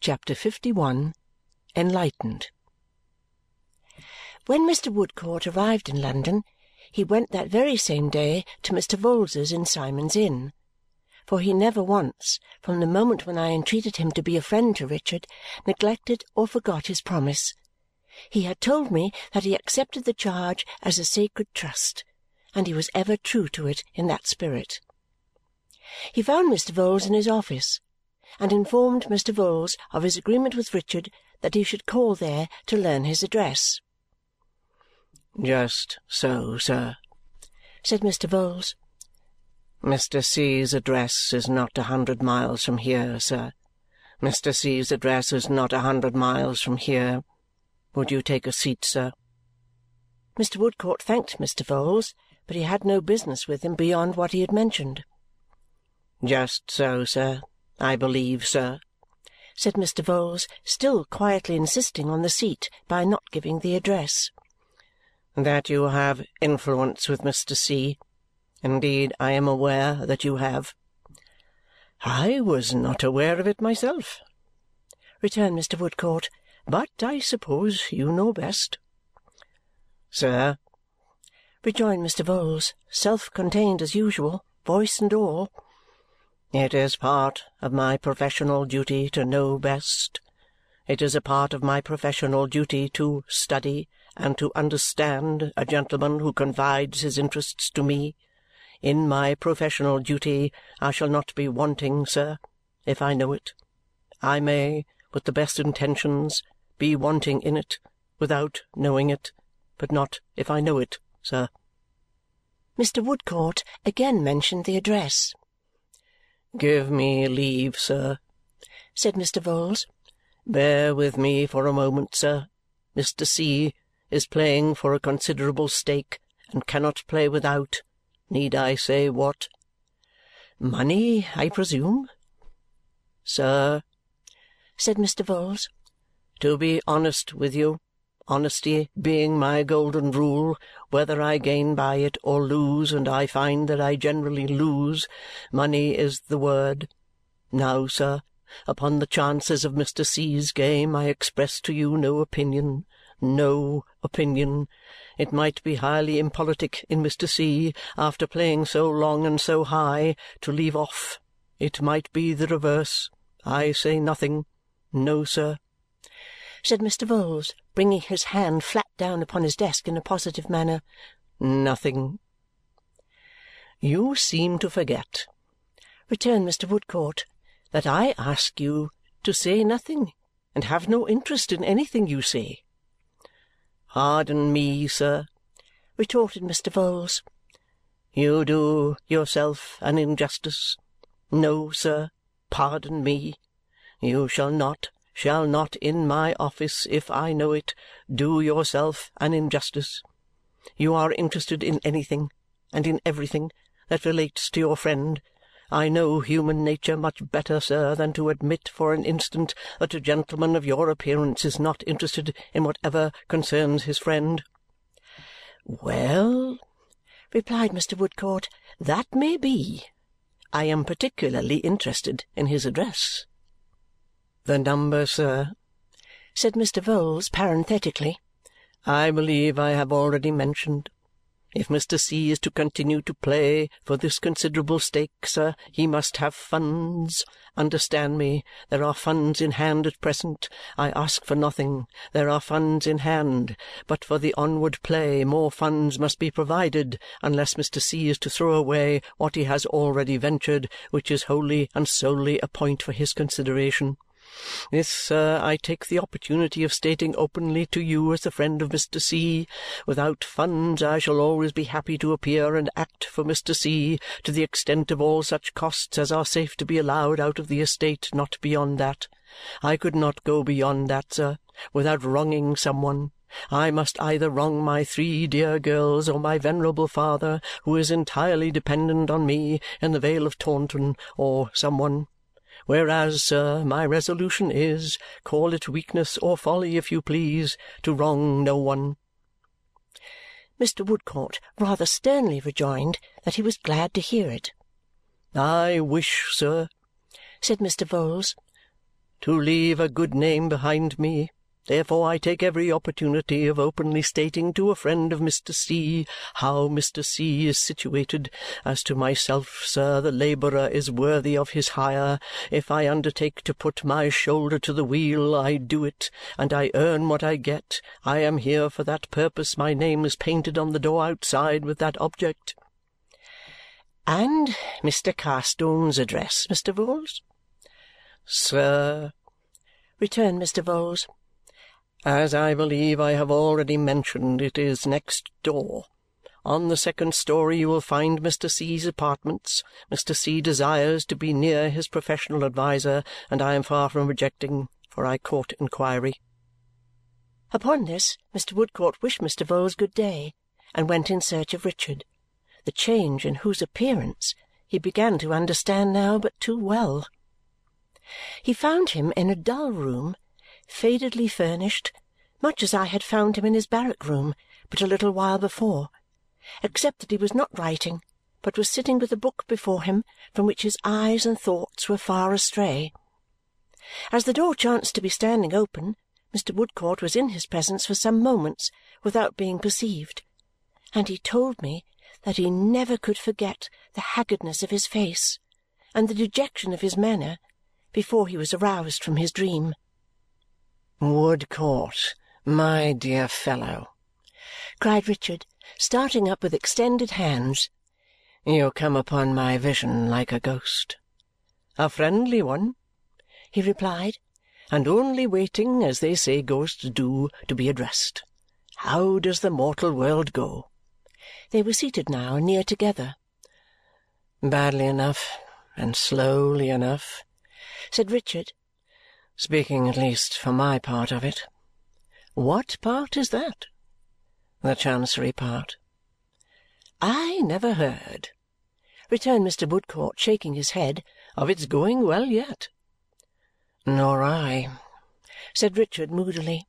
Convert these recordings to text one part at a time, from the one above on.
CHAPTER 51 Enlightened When Mr. Woodcourt arrived in London, he went that very same day to Mr. Vholes's in Symond's Inn. For he never once, from the moment when I entreated him to be a friend to Richard, neglected or forgot his promise. He had told me that he accepted the charge as a sacred trust, and he was ever true to it in that spirit. He found Mr. Vholes in his office and informed Mr. Vholes of his agreement with Richard that he should call there to learn his address. "Just so, sir," said Mr. Vholes. "Mr. C.'s address is not a hundred miles from here, sir. Mr. C.'s address is not a hundred miles from here. Would you take a seat, sir?" Mr. Woodcourt thanked Mr. Vholes, but he had no business with him beyond what he had mentioned. "Just so, sir. I believe, sir," said Mr. Vholes, still quietly insisting on the seat by not giving the address, "that you have influence with Mr. C. Indeed, I am aware that you have." "I was not aware of it myself," returned Mr. Woodcourt, "but I suppose you know best." "Sir," rejoined Mr. Vholes, self contained as usual, voice and all. It is part of my professional duty to know best. It is a part of my professional duty to study and to understand a gentleman who confides his interests to me. In my professional duty I shall not be wanting, sir, if I know it. I may, with the best intentions, be wanting in it, without knowing it, but not if I know it, sir. Mr. Woodcourt again mentioned the address. "Give me leave, sir," said Mr. Vholes. "Bear with me for a moment, sir. Mr. C. is playing for a considerable stake and cannot play without need I say what?" "Money, I presume?" "Sir," said Mr. Vholes, "to be honest with you honesty being my golden rule, whether I gain by it or lose, and I find that I generally lose, money is the word. Now, sir, upon the chances of Mr. C.'s game I express to you no opinion, no opinion. It might be highly impolitic in Mr. C., after playing so long and so high, to leave off. It might be the reverse. I say nothing. No, sir," said Mr. Vholes, bringing his hand flat down upon his desk in a positive manner. "Nothing." "You seem to forget," returned Mr. Woodcourt, "that I ask you to say nothing and have no interest in anything you say." "Pardon me, sir," retorted Mr. Vholes. "You do yourself an injustice. No, sir, pardon me. You shall not shall not in my office, if I know it, do yourself an injustice. You are interested in anything and in everything that relates to your friend. I know human nature much better, sir, than to admit for an instant that a gentleman of your appearance is not interested in whatever concerns his friend." "Well," replied Mr. Woodcourt, "that may be. I am particularly interested in his address. "The number, sir," said Mr. Vholes parenthetically, "I believe I have already mentioned. If Mr. C. is to continue to play for this considerable stake, sir, he must have funds. Understand me. There are funds in hand at present. I ask for nothing. There are funds in hand. But for the onward play more funds must be provided, unless Mr. C. is to throw away what he has already ventured, which is wholly and solely a point for his consideration. This, sir, I take the opportunity of stating openly to you as the friend of Mr. C. Without funds I shall always be happy to appear and act for Mr. C. to the extent of all such costs as are safe to be allowed out of the estate, not beyond that. I could not go beyond that, sir, without wronging some one. I must either wrong my three dear girls or my venerable father, who is entirely dependent on me in the Vale of Taunton, or some one. Whereas, sir, my resolution is, call it weakness or folly if you please, to wrong no one." Mr. Woodcourt rather sternly rejoined that he was glad to hear it. "I wish, sir," said Mr. Vholes, to leave a good name behind me. Therefore I take every opportunity of openly stating to a friend of Mr. C. how Mr. C. is situated. As to myself, sir, the labourer is worthy of his hire. If I undertake to put my shoulder to the wheel, I do it, and I earn what I get. I am here for that purpose. My name is painted on the door outside with that object." "And Mr. Carstone's address, Mr. Vholes?" "Sir," returned Mr. Vholes. As I believe I have already mentioned, it is next door. On the second story you will find Mr. C.'s apartments. Mr. C. desires to be near his professional adviser, and I am far from rejecting, for I court inquiry." Upon this, Mr. Woodcourt wished Mr. Vholes good day and went in search of Richard, the change in whose appearance he began to understand now but too well. He found him in a dull room fadedly furnished, much as I had found him in his barrack room but a little while before, except that he was not writing, but was sitting with a book before him from which his eyes and thoughts were far astray. As the door chanced to be standing open, Mr. Woodcourt was in his presence for some moments without being perceived, and he told me that he never could forget the haggardness of his face and the dejection of his manner before he was aroused from his dream. "Woodcourt, my dear fellow!" cried Richard, starting up with extended hands. "You come upon my vision like a ghost." "A friendly one," he replied, "and only waiting, as they say ghosts do, to be addressed. How does the mortal world go?" They were seated now, near together. "Badly enough, and slowly enough," said Richard speaking at least for my part of it. What part is that? The Chancery part. I never heard, returned Mr. Woodcourt, shaking his head, of its going well yet. Nor I, said Richard moodily.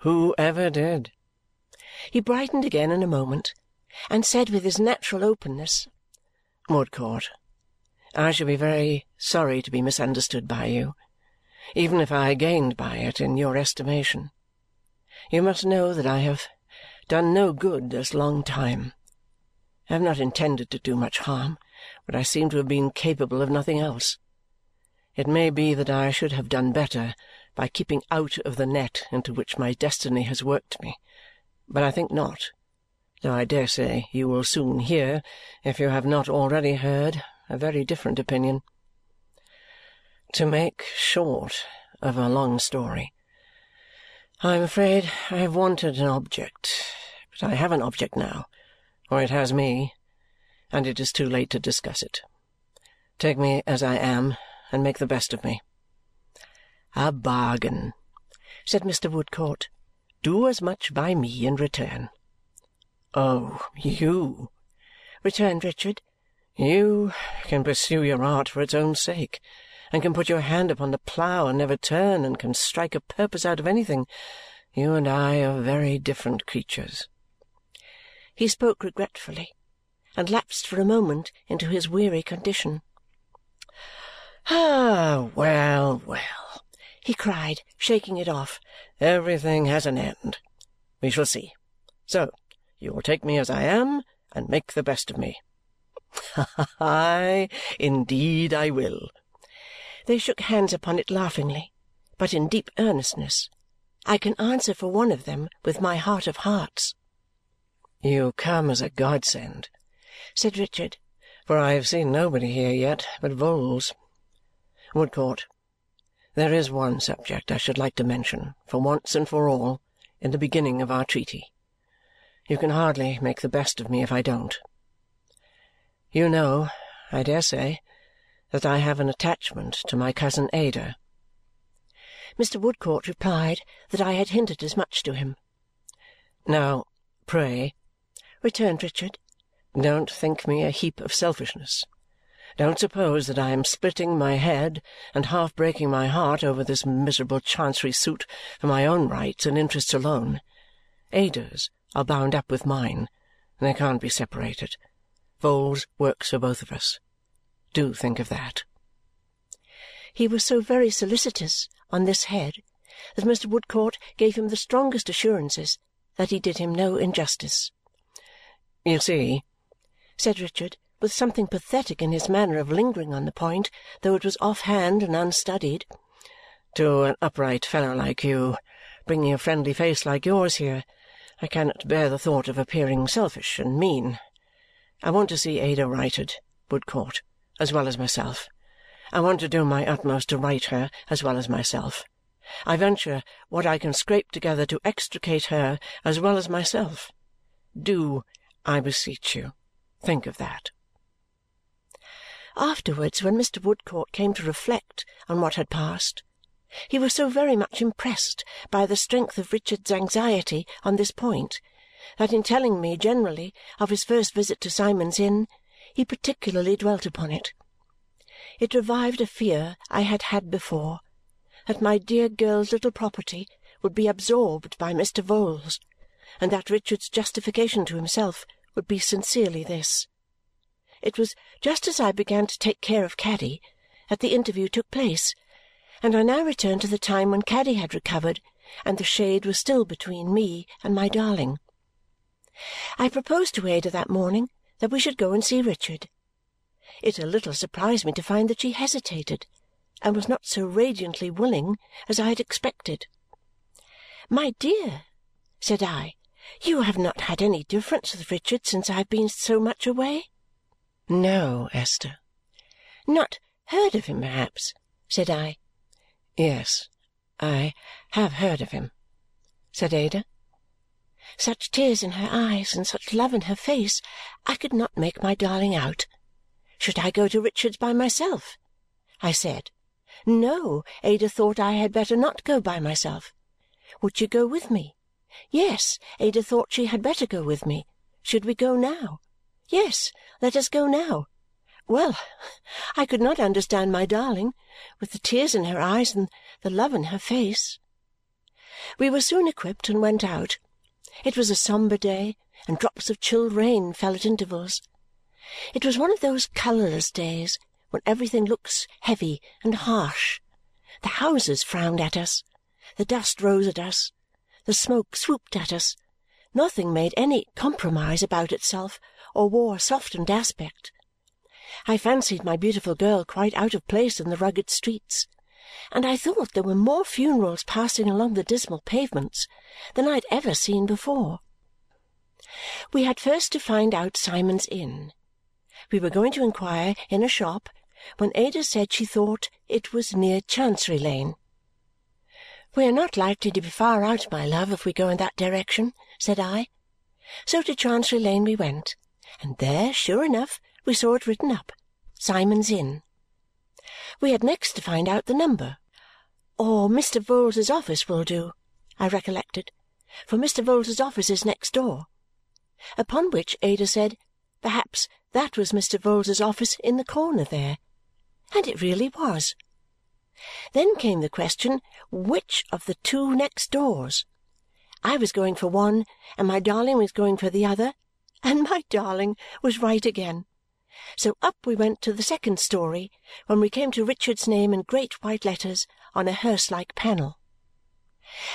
Who ever did? He brightened again in a moment and said with his natural openness, Woodcourt, I should be very sorry to be misunderstood by you even if I gained by it in your estimation. You must know that I have done no good this long time. I have not intended to do much harm, but I seem to have been capable of nothing else. It may be that I should have done better by keeping out of the net into which my destiny has worked me, but I think not, though I dare say you will soon hear, if you have not already heard, a very different opinion. To make short of a long story, I am afraid I have wanted an object, but I have an object now, or it has me, and it is too late to discuss it. Take me as I am and make the best of me. A bargain, said Mr. Woodcourt. Do as much by me in return. Oh, you, returned Richard, you can pursue your art for its own sake and can put your hand upon the plough and never turn, and can strike a purpose out of anything. You and I are very different creatures. He spoke regretfully and lapsed for a moment into his weary condition. Ah, well, well, he cried, shaking it off. Everything has an end. We shall see. So, you will take me as I am and make the best of me. Ay, indeed I will, they shook hands upon it laughingly, but in deep earnestness. I can answer for one of them with my heart of hearts. "You come as a godsend," said Richard, "for I have seen nobody here yet but Vholes. Woodcourt, there is one subject I should like to mention, for once and for all, in the beginning of our treaty. You can hardly make the best of me if I don't. You know, I dare say, that I have an attachment to my cousin Ada. Mr. Woodcourt replied that I had hinted as much to him. Now, pray, returned Richard, don't think me a heap of selfishness. Don't suppose that I am splitting my head and half breaking my heart over this miserable Chancery suit for my own rights and interests alone. Ada's are bound up with mine, and they can't be separated. Vholes works for both of us. Do think of that. He was so very solicitous on this head that Mr. Woodcourt gave him the strongest assurances that he did him no injustice. "You see," said Richard, with something pathetic in his manner of lingering on the point, though it was off-hand and unstudied, "to an upright fellow like you, bringing a friendly face like yours here, I cannot bear the thought of appearing selfish and mean. I want to see Ada righted, Woodcourt, as well as myself. I want to do my utmost to right her as well as myself. I venture what I can scrape together to extricate her as well as myself. Do, I beseech you, think of that." Afterwards, when Mr. Woodcourt came to reflect on what had passed, he was so very much impressed by the strength of Richard's anxiety on this point that in telling me generally of his first visit to Symond's Inn, he particularly dwelt upon it. It revived a fear I had had before that my dear girl's little property would be absorbed by Mr. Vholes and that Richard's justification to himself would be sincerely this. It was just as I began to take care of Caddy that the interview took place, and I now returned to the time when Caddy had recovered and the shade was still between me and my darling. I proposed to Ada that morning that we should go and see Richard. It a little surprised me to find that she hesitated and was not so radiantly willing as I had expected. "My dear," said I, "you have not had any difference with Richard since I have been so much away?" "No, Esther." "Not heard of him, perhaps?" said I. "Yes, I have heard of him," said Ada. Such tears in her eyes and such love in her face, I could not make my darling out. Should I go to Richard's by myself? I said. No, Ada thought I had better not go by myself. Would she go with me? Yes, Ada thought she had better go with me. Should we go now? Yes, let us go now. Well, I could not understand my darling, with the tears in her eyes and the love in her face. We were soon equipped and went out. It was a sombre day, and drops of chill rain fell at intervals. It was one of those colourless days when everything looks heavy and harsh. The houses frowned at us, the dust rose at us, the smoke swooped at us. Nothing made any compromise about itself or wore a softened aspect. I fancied my beautiful girl quite out of place in the rugged streets, and I thought there were more funerals passing along the dismal pavements than I had ever seen before. We had first to find out Symond's Inn. We were going to inquire in a shop when Ada said she thought it was near Chancery Lane. "We are not likely to be far out, my love, if we go in that direction," said I. So to Chancery Lane we went, and there, sure enough, we saw it written up, Symond's Inn. We had next to find out the number. Or Mr. Vholes's office will do, I recollected, for Mr. Vholes's office is next door. Upon which Ada said perhaps that was Mr. Vholes's office in the corner there. And it really was. Then came the question which of the two next doors. I was going for one, and my darling was going for the other, and my darling was right again. So up we went to the second story when we came to Richard's name in great white letters on a hearse-like panel.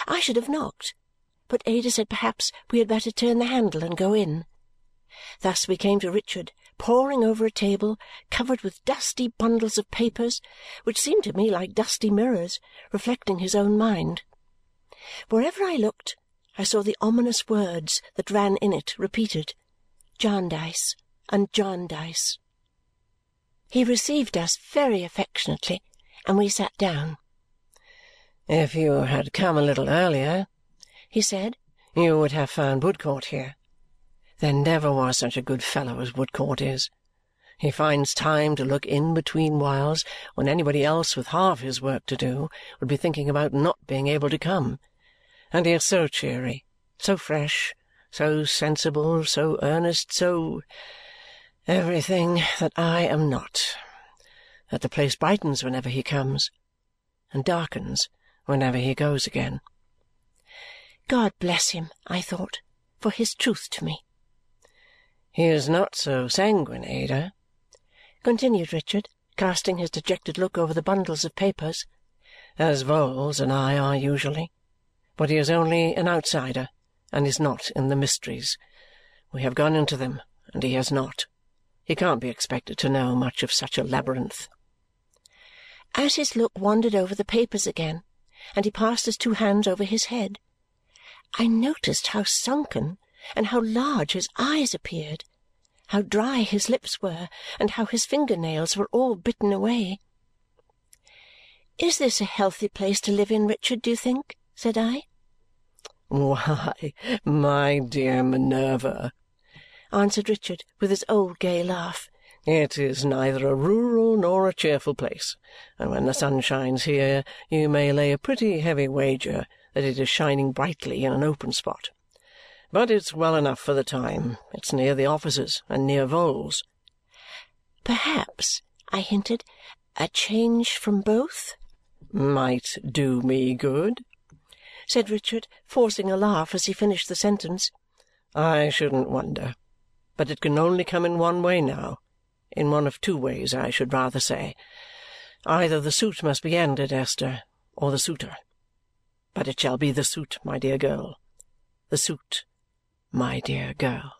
I should have knocked, but Ada said perhaps we had better turn the handle and go in. Thus we came to Richard, poring over a table covered with dusty bundles of papers, which seemed to me like dusty mirrors reflecting his own mind. Wherever I looked, I saw the ominous words that ran in it repeated, Jarndyce and Jarndyce. He received us very affectionately, and we sat down. "If you had come a little earlier," he said, "you would have found Woodcourt here. There never was such a good fellow as Woodcourt is. He finds time to look in between whiles when anybody else with half his work to do would be thinking about not being able to come. And he is so cheery, so fresh, so sensible, so earnest, so everything that I am not, that the place brightens whenever he comes and darkens whenever he goes again. God bless him, I thought, for his truth to me. He is not so sanguine, Ada," continued Richard, casting his dejected look over the bundles of papers. "As Vholes and I are usually. But he is only an outsider and is not in the mysteries. We have gone into them, and he has not. He can't be expected to know much of such a labyrinth." As his look wandered over the papers again and he passed his two hands over his head, I noticed how sunken and how large his eyes appeared, how dry his lips were, and how his finger nails were all bitten away. "Is this a healthy place to live in, Richard, do you think?" said I. "Why, my dear Minerva," answered Richard with his old gay laugh, it is neither a rural nor a cheerful place, and when the sun shines here you may lay a pretty heavy wager that it is shining brightly in an open spot. But it's well enough for the time. It's near the offices and near Vholes." "Perhaps," I hinted, "a change from both "Might do me good," said Richard, forcing a laugh as he finished the sentence. "I shouldn't wonder. But it can only come in one way now in one of two ways, I should rather say. Either the suit must be ended, Esther, or the suitor. But it shall be the suit, my dear girl. The suit, my dear girl.